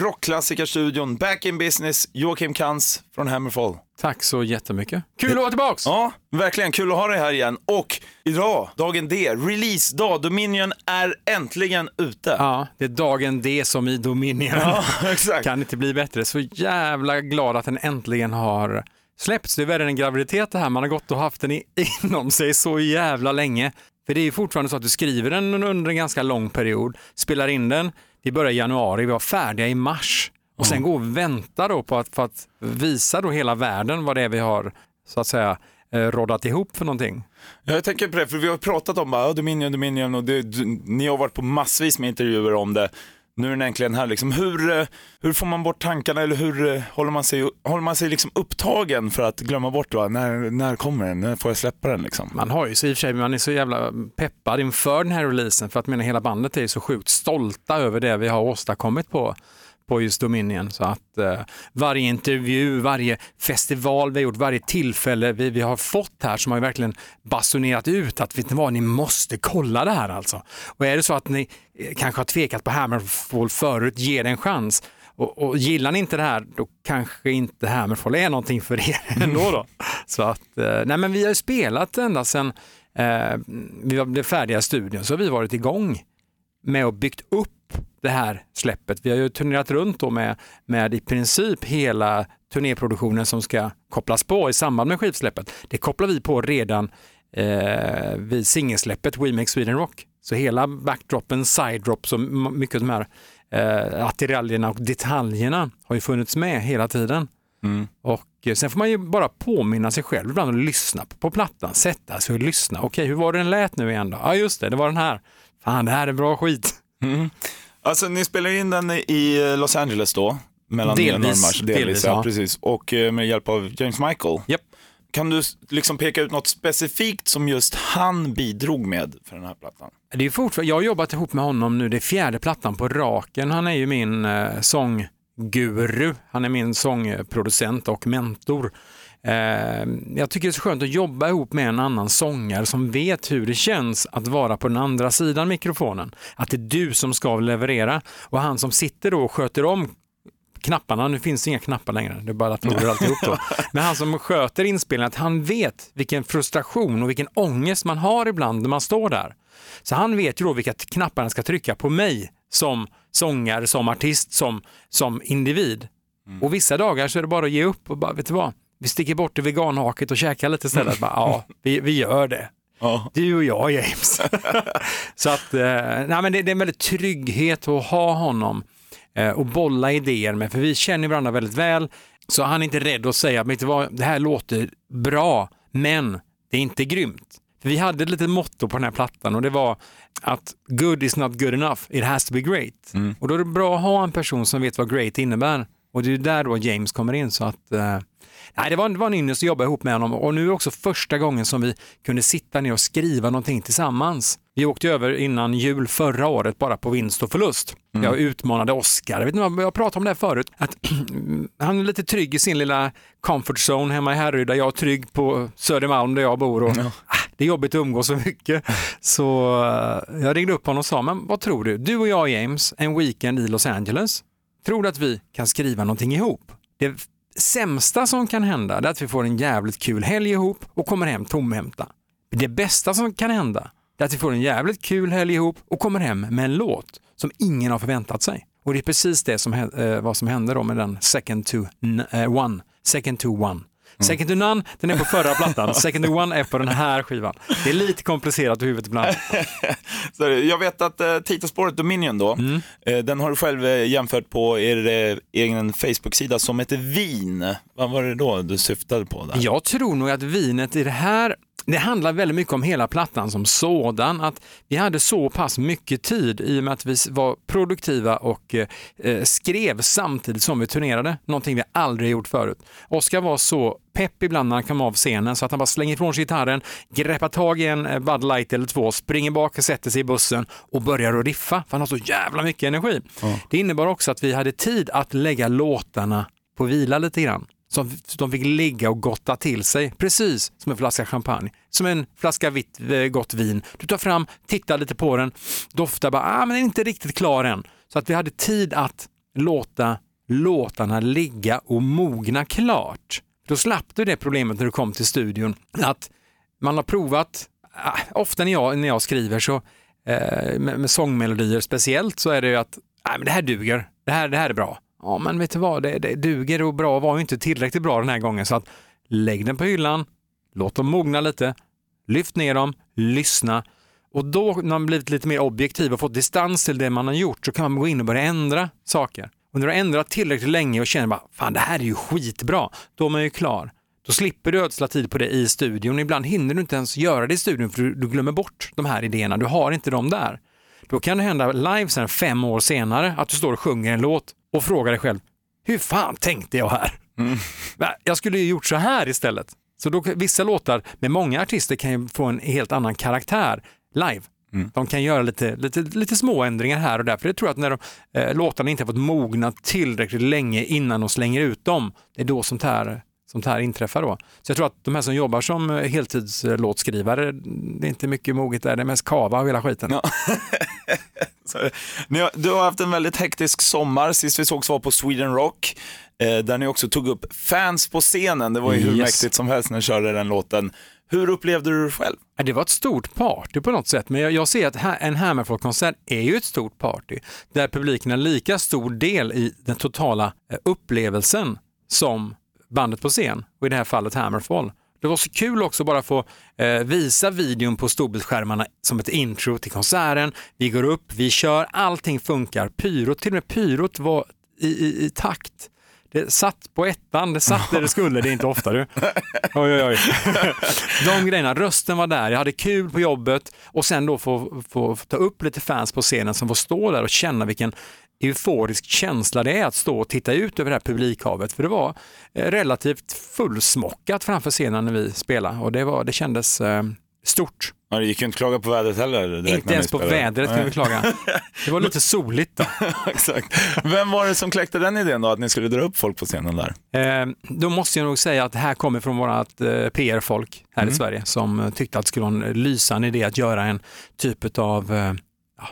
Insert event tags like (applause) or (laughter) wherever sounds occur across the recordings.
rockklassikerstudion Back in Business, Joakim Kans från Hammerfall. Tack så jättemycket. Kul att vara tillbaks! Ja, verkligen kul att ha dig här igen. Och idag, dagen D, releasedag, Dominion är äntligen ute. Ja, det är dagen D som i Dominion. Ja, (laughs) exakt. Kan inte bli bättre. Så jävla glad att den äntligen har släppts. Det är värre än en graviditet det här. Man har gått och haft den (laughs) inom sig så jävla länge. För det är ju fortfarande så att du skriver den under en ganska lång period, spelar in den, vi börjar i januari, vi var färdiga i mars. Och sen går och väntar då på att, för att visa då hela världen vad det är vi har så att säga eh, roddat ihop för någonting. Ja, Jag tänker på det, för vi har pratat om bara, Dominion, Dominion och det, du, ni har varit på massvis med intervjuer om det. Nu är den äntligen här. Liksom. Hur, eh, hur får man bort tankarna eller hur eh, håller man sig, håller man sig liksom upptagen för att glömma bort va? När, när kommer den? När får jag släppa den? Liksom? Man har ju så i och för sig, man är så jävla peppad inför den här releasen för att menar, hela bandet är så sjukt stolta över det vi har åstadkommit på på just Dominion. Så att eh, varje intervju, varje festival vi har gjort, varje tillfälle vi, vi har fått här som har verkligen basunerat ut att vet ni vad, ni måste kolla det här alltså. Och är det så att ni eh, kanske har tvekat på Hammerfall förut, ge det en chans. Och, och gillar ni inte det här, då kanske inte Hammerfall är någonting för er (laughs) ändå. Då. Så att, eh, nej men vi har ju spelat ända sedan eh, vi blev färdiga i studion, så har vi varit igång med att byggt upp det här släppet. Vi har ju turnerat runt då med, med i princip hela turnéproduktionen som ska kopplas på i samband med skivsläppet. Det kopplar vi på redan eh, vid singelsläppet We Make Sweden Rock. Så hela backdropen, side-drops och m- mycket av de här eh, attiraljerna och detaljerna har ju funnits med hela tiden. Och eh, sen får man ju bara påminna sig själv ibland och lyssna på, på plattan, sätta sig och lyssna. Okej, hur var det den lät nu igen då? Ja, just det, det var den här. Fan, det här är bra skit. Alltså ni spelar in den i Los Angeles då? Mellan Delvis, januari och mars. Delvis, delvis, ja, ja. precis. Och eh, med hjälp av James Michael. Japp. Kan du liksom peka ut något specifikt som just han bidrog med för den här plattan? Det är fortfarande, jag har jobbat ihop med honom nu, det är fjärde plattan på raken. Han är ju min eh, sångguru, han är min sångproducent och mentor. Eh, jag tycker det är så skönt att jobba ihop med en annan sångare som vet hur det känns att vara på den andra sidan mikrofonen. Att det är du som ska leverera och han som sitter då och sköter om knapparna, nu finns det inga knappar längre, det är bara datorer alltihop då. (laughs) Men han som sköter inspelningen, att han vet vilken frustration och vilken ångest man har ibland när man står där. Så han vet ju då vilka knappar han ska trycka på mig som sångare, som artist, som, som individ. Och vissa dagar så är det bara att ge upp och bara, vet du vad, vi sticker bort till veganhaket och käkar lite istället. Bara, ja, vi, vi gör det. Ja. Du och jag James. (laughs) så att, eh, nej, men det, det är en väldigt trygghet att ha honom eh, och bolla idéer med, för vi känner varandra väldigt väl. Så han är inte rädd att säga, vad, det här låter bra, men det är inte grymt. För vi hade ett litet motto på den här plattan och det var att good is not good enough, it has to be great. Och då är det bra att ha en person som vet vad great innebär. Och det är där då James kommer in. Så att, eh, nej, det, var, det var en ynnest att jobba ihop med honom och nu är också första gången som vi kunde sitta ner och skriva någonting tillsammans. Vi åkte över innan jul förra året bara på vinst och förlust. Jag utmanade Oscar, jag vet inte jag pratade om det här förut, att (clears throat) han är lite trygg i sin lilla comfort zone hemma i Härryda, jag är trygg på Södermalm där jag bor och ah, det är jobbigt att umgås så mycket. Så eh, jag ringde upp honom och sa, men vad tror du? Du och jag James, en weekend i Los Angeles, tror du att vi kan skriva någonting ihop? Det sämsta som kan hända är att vi får en jävligt kul helg ihop och kommer hem tomhänta. Det bästa som kan hända är att vi får en jävligt kul helg ihop och kommer hem med en låt som ingen har förväntat sig. Och det är precis det som, eh, vad som hände då med den Second to eh, One. Second to One. Second to None, den är på förra plattan. (laughs) Second to One är på den här skivan. Det är lite komplicerat i huvudet ibland. (laughs) Jag vet att eh, titelspåret Dominion då, Mm. eh, den har du själv eh, jämfört på er eh, egen Facebook-sida som heter Vin. Vad var det då du syftade på där? Jag tror nog att vinet i det här det handlar väldigt mycket om hela plattan som sådan. Att vi hade så pass mycket tid i och med att vi var produktiva och eh, skrev samtidigt som vi turnerade. Någonting vi aldrig gjort förut. Oskar var så pepp ibland när han kom av scenen så att han bara slänger ifrån sig gitarren, greppar tag i en eh, Bud Light eller två, springer bak och sätter sig i bussen och börjar att riffa. För han har så jävla mycket energi. Det innebar också att vi hade tid att lägga låtarna på vila lite grann som de fick ligga och gotta till sig, precis som en flaska champagne. Som en flaska vitt eh, gott vin. Du tar fram, tittar lite på den, doftar bara, ah, men den är inte riktigt klar än. Så att vi hade tid att låta låtarna ligga och mogna klart. Då slapp du det problemet när du kom till studion, att man har provat, ah, ofta när jag, när jag skriver så, eh, med, med sångmelodier speciellt, så är det ju att, ah, men det här duger, det här, det här är bra. Ja, men vet du vad, det, det duger och bra var ju inte tillräckligt bra den här gången, så att lägg den på hyllan, låt dem mogna lite, lyft ner dem, lyssna och då när man blivit lite mer objektiv och fått distans till det man har gjort så kan man gå in och börja ändra saker. Och när du har ändrat tillräckligt länge och känner bara, fan det här är ju skitbra, då är man ju klar. Då slipper du ödsla tid på det i studion. Ibland hinner du inte ens göra det i studion för du, du glömmer bort de här idéerna. Du har inte dem där. Då kan det hända live sen fem år senare att du står och sjunger en låt och frågar dig själv, hur fan tänkte jag här? Va, Jag skulle ju gjort så här istället. Så då, vissa låtar med många artister kan ju få en helt annan karaktär live. De kan göra lite, lite, lite små ändringar här och där. För det tror jag att när de, eh, låtarna inte har fått mogna tillräckligt länge innan de slänger ut dem, det är då sånt här, sånt här inträffar. Då. Så jag tror att de här som jobbar som eh, heltidslåtskrivare, det är inte mycket moget där, det är mest kava och hela skiten. Ja. (laughs) Du har haft en väldigt hektisk sommar. Sist vi sågs var på Sweden Rock, eh, där ni också tog upp fans på scenen. Det var ju hur Yes. mäktigt som helst när ni körde den låten. Hur upplevde du det själv? Det var ett stort party på något sätt, men jag, jag ser att en Hammerfall-konsert är ju ett stort party där publiken är lika stor del i den totala eh, upplevelsen som bandet på scen och i det här fallet Hammerfall. Det var så kul också bara få eh, visa videon på storbildsskärmarna som ett intro till konserten. Vi går upp, vi kör, allting funkar. Pyrot, till och med pyrot var i, i, i takt. Det satt på ettan, det satt där det (laughs) skulle, det är inte ofta du. Oj, oj, oj. (laughs) De grejerna, rösten var där, jag hade kul på jobbet och sen då få, få, få ta upp lite fans på scenen som får stå där och känna vilken euforisk känsla det är att stå och titta ut över det här publikhavet. För det var eh, relativt fullsmockat framför scenen när vi spelade och det, var, det kändes eh, stort. Ja, det gick ju inte att klaga på vädret heller. Inte ens på vädret kan Nej. vi klaga. (laughs) Det var lite soligt då. (laughs) Exakt. Vem var det som kläckte den idén då, att ni skulle dra upp folk på scenen där? Eh, då måste jag nog säga att det här kommer från vårt eh, PR-folk här i Sverige som eh, tyckte att det skulle vara en lysande idé att göra en typ av eh,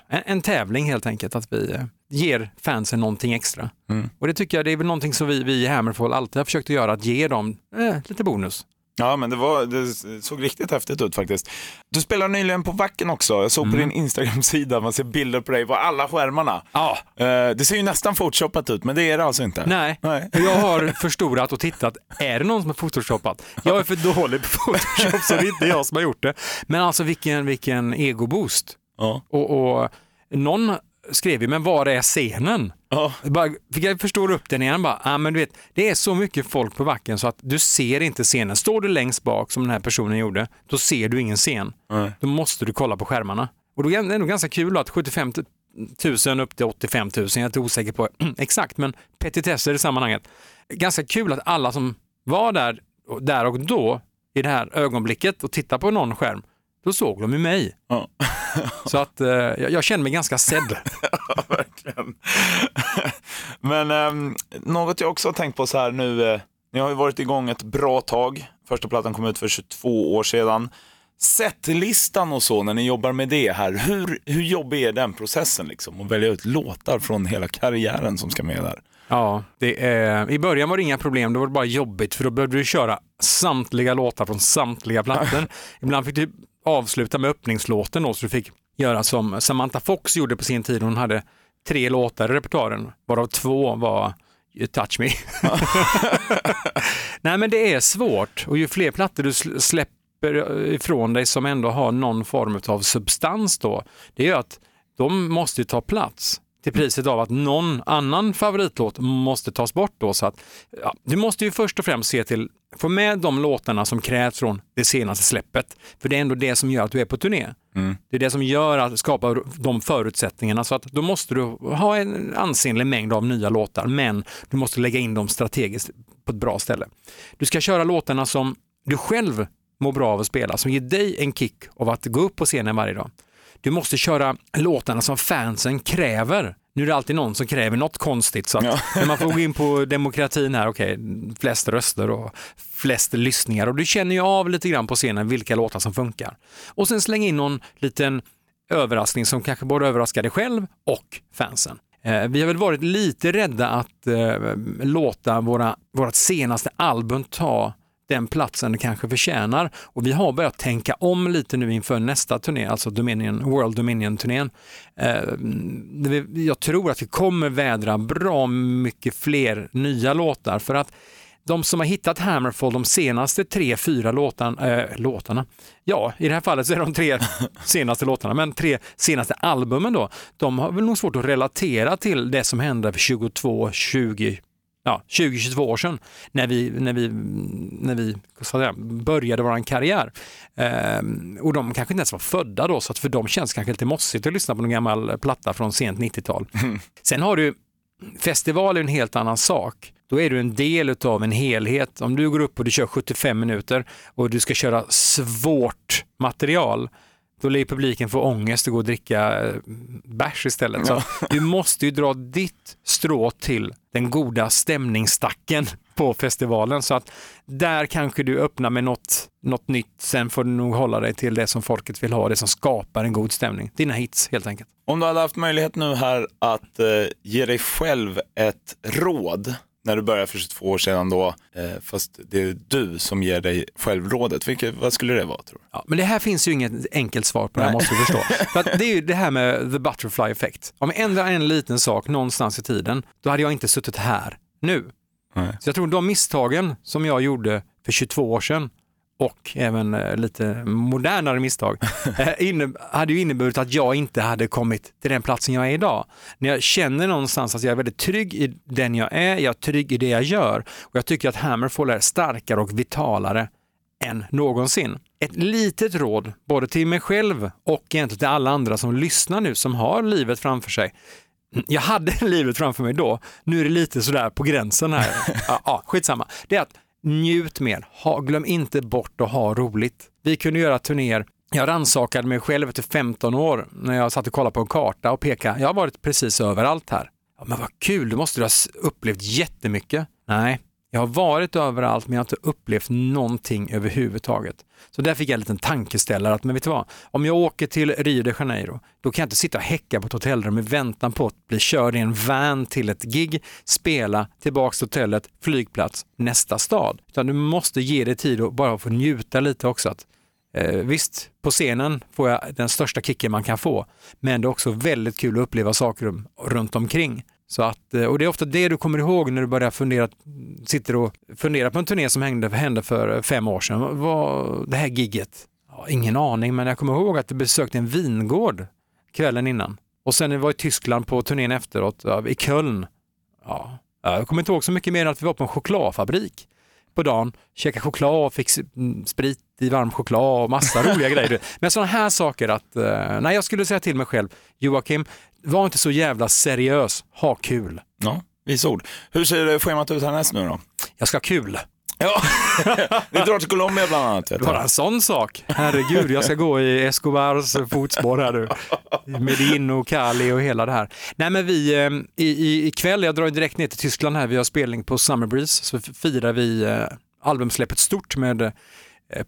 en, en tävling helt enkelt, att vi eh, ger fansen någonting extra. Och det tycker jag det är väl någonting som vi, vi i Hammerfall alltid har försökt att göra, att ge dem eh, lite bonus. Ja, men det, var, det såg riktigt häftigt ut faktiskt. Du spelar nyligen på Wacken också. Jag såg på din Instagram-sida, man ser bilder på dig på alla skärmarna. Ja. Eh, det ser ju nästan photoshopat ut, men det är det alltså inte. Nej, Nej. (laughs) jag har förstorat och tittat. Är det någon som har photoshoppat? Jag är för dålig på (laughs) photoshop så det är inte jag som har gjort det. Men alltså vilken, vilken egoboost. Ja. Och, och någon skrev ju, men var är scenen? Ja. Bara, fick jag förstora upp den igen bara, ah, men du vet, det är så mycket folk på backen så att du ser inte scenen. Står du längst bak som den här personen gjorde, då ser du ingen scen. Nej. Då måste du kolla på skärmarna. Och då är det ändå ganska kul att 75 000 upp till 85 000, jag är inte osäker på (clears throat) exakt, men petitesser i sammanhanget. Ganska kul att alla som var där, där och då, i det här ögonblicket och tittade på någon skärm, då såg de ju mig. Ja. Så att eh, jag, jag känner mig ganska sedd. (laughs) Ja, verkligen. Men ehm, något jag också har tänkt på så här nu, eh, ni har ju varit igång ett bra tag. Första plattan kom ut för 22 år sedan. Setlistan och så, när ni jobbar med det här, hur, hur jobbig är den processen liksom? Att välja ut låtar från hela karriären som ska med där. Ja, det är, i början var det inga problem, då var det bara jobbigt för då behövde du köra samtliga låtar från samtliga plattor. (laughs) Ibland fick du avsluta med öppningslåten då, så du fick göra som Samantha Fox gjorde på sin tid. Hon hade tre låtar i repertoaren, varav två var Touch Me. (laughs) Nej men det är svårt och ju fler plattor du släpper eh, ifrån dig som ändå har någon form av substans då, det är ju att de måste ju ta plats till priset av att någon annan favoritlåt måste tas bort då. Så att, ja, du måste ju först och främst se till, få med de låtarna som krävs från det senaste släppet. För det är ändå det som gör att du är på turné. Det är det som gör att skapa de förutsättningarna. Så att då måste du ha en ansenlig mängd av nya låtar, men du måste lägga in dem strategiskt på ett bra ställe. Du ska köra låtarna som du själv mår bra av att spela, som ger dig en kick av att gå upp på scenen varje dag. Du måste köra låtarna som fansen kräver. Nu är det alltid någon som kräver något konstigt, så att när man får gå in på demokratin här, okej, flest röster och flest lyssningar och du känner ju av lite grann på scenen vilka låtar som funkar. Och sen släng in någon liten överraskning som kanske både överraskar dig själv och fansen. Eh, vi har väl varit lite rädda att eh, låta våra, vårt senaste album ta den platsen det kanske förtjänar. Och vi har börjat tänka om lite nu inför nästa turné, alltså Dominion, World Dominion-turnén. Eh, jag tror att vi kommer vädra bra mycket fler nya låtar för att de som har hittat Hammerfall de senaste tre, fyra låtan, äh, låtarna, ja i det här fallet så är de tre (laughs) senaste låtarna, men tre senaste albumen då, de har väl nog svårt att relatera till det som hände för 22, 20, ja, 20-22 år sedan när vi, när vi, när vi säga, började vår karriär. Ehm, och de kanske inte ens var födda då, så att för dem känns det kanske lite mossigt att lyssna på någon gammal platta från sent 90-tal. Sen har du Festival är en helt annan sak. Då är du en del av en helhet. Om du går upp och du kör 75 minuter och du ska köra svårt material, då lär ju publiken få ångest och gå och dricka eh, bärs istället. Så du måste ju dra ditt strå till den goda stämningsstacken på festivalen. Så att där kanske du öppnar med något, något nytt. Sen får du nog hålla dig till det som folket vill ha, det som skapar en god stämning. Dina hits helt enkelt. Om du hade haft möjlighet nu här att eh, ge dig själv ett råd när du började för 22 år sedan då, eh, fast det är du som ger dig själv rådet. Vilket, vad skulle det vara tror du? Ja, men det här finns ju inget enkelt svar på det här måste du förstå. (laughs) För det är ju det här med the butterfly effect. Om jag ändrar en liten sak någonstans i tiden, då hade jag inte suttit här nu. Nej. Så jag tror de misstagen som jag gjorde för 22 år sedan och även eh, lite modernare misstag (laughs) eh, hade ju inneburit att jag inte hade kommit till den platsen jag är idag. När jag känner någonstans att jag är väldigt trygg i den jag är, jag är trygg i det jag gör och jag tycker att Hammerfall är starkare och vitalare än någonsin. Ett litet råd, både till mig själv och egentligen till alla andra som lyssnar nu, som har livet framför sig. Jag hade (laughs) livet framför mig då, nu är det lite sådär på gränsen här. (laughs) Ja, ja, skitsamma. Det är att njut mer, ha, glöm inte bort att ha roligt. Vi kunde göra turnéer jag rannsakade mig själv efter 15 år när jag satt och kollade på en karta och pekade. Jag har varit precis överallt här. Ja, men vad kul, du måste du ha upplevt jättemycket. Nej, jag har varit överallt men jag har inte upplevt någonting överhuvudtaget. Så där fick jag en liten tankeställare att, men vet du vad, om jag åker till Rio de Janeiro, då kan jag inte sitta och häcka på ett hotellrum i väntan på att bli körd i en van till ett gig, spela, tillbaks till hotellet, flygplats, nästa stad. Utan du måste ge dig tid att bara få njuta lite också. Att, eh, visst, på scenen får jag den största kicken man kan få, men det är också väldigt kul att uppleva saker runt omkring. Så att, eh, och det är ofta det du kommer ihåg när du börjar fundera, sitter och funderar på en turné som hände, hände för eh, fem år sedan. Vad, det här gigget? Ja, ingen aning, men jag kommer ihåg att du besökte en vingård kvällen innan. Och sen var i Tyskland på turnén efteråt, ja, i Köln. Ja, jag kommer inte ihåg så mycket mer än att vi var på en chokladfabrik på dagen, käkade choklad och fick mm, sprit i varm choklad och massa roliga (laughs) grejer. Men sådana här saker att, eh, nej jag skulle säga till mig själv, Joakim, var inte så jävla seriös, ha kul. Ja, visa ord. Hur ser schemat ut härnäst nu då? Jag ska ha kul. Ja, (laughs) ni drar till Colombia bland annat. Vet Bara en sån sak. Herregud, jag ska gå i Escobars fotspår här nu. Medin och Cali och hela det här. Nej men vi, eh, i, i, ikväll, jag drar direkt ner till Tyskland här, vi har spelning på Summer Breeze, så firar vi eh, albumsläppet stort med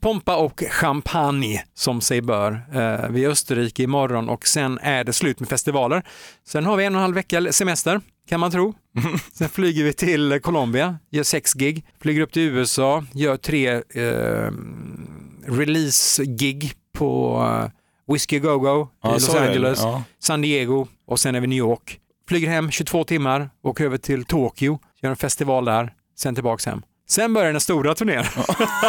pompa och champagne som sig bör. Eh, vi är i Österrike imorgon och sen är det slut med festivaler. Sen har vi en och en halv vecka semester kan man tro. (laughs) Sen flyger vi till Colombia, gör sex gig, flyger upp till USA, gör tre eh, release-gig på eh, Whiskey Go Go i Ja, Los är det. Angeles, Ja. San Diego och sen är vi i New York. Flyger hem 22 timmar, åker över till Tokyo, gör en festival där, sen tillbaks hem. Sen börjar den stora turnén.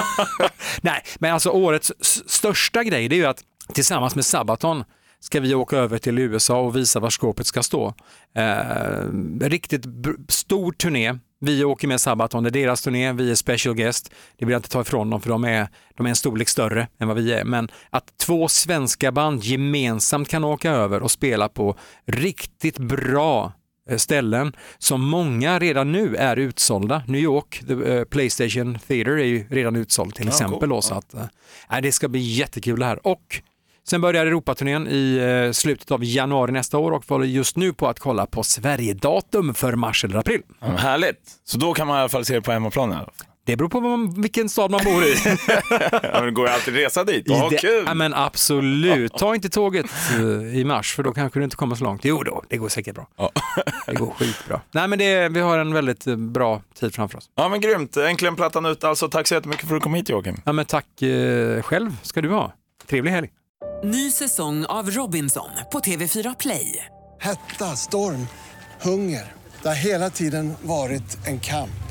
(laughs) Nej, men alltså årets största grej det är ju att tillsammans med Sabaton ska vi åka över till USA och visa var skåpet ska stå. Eh, riktigt stor turné. Vi åker med Sabaton, det är deras turné, vi är special guest. Det vill jag inte ta ifrån dem för de är, de är en storlek större än vad vi är. Men att två svenska band gemensamt kan åka över och spela på riktigt bra ställen som många redan nu är utsålda. New York, the, uh, Playstation Theater är ju redan utsåld till exempel. Cool. Då, så att, uh, det ska bli jättekul det här. Och Sen börjar Europaturnén i eh, slutet av januari nästa år och håller just nu på att kolla på Sverigedatum för mars eller april. Ja, härligt, så då kan man i alla fall se det på hemmaplan? Det beror på man, vilken stad man bor i. (laughs) ja, men det går ju alltid resa dit och ha kul. Ja, men absolut, ta inte tåget uh, i mars för då kanske du inte kommer så långt. Jo då, det går säkert bra. Ja. det går skitbra. Nej men det, vi har en väldigt uh, bra tid framför oss. Ja men grymt, äntligen plattan ut alltså. Tack så jättemycket för att du kom hit Joakim. Ja men tack uh, själv ska du ha. Trevlig helg. Ny säsong av Robinson på TV4 Play. Hetta, storm, hunger. Det har hela tiden varit en kamp.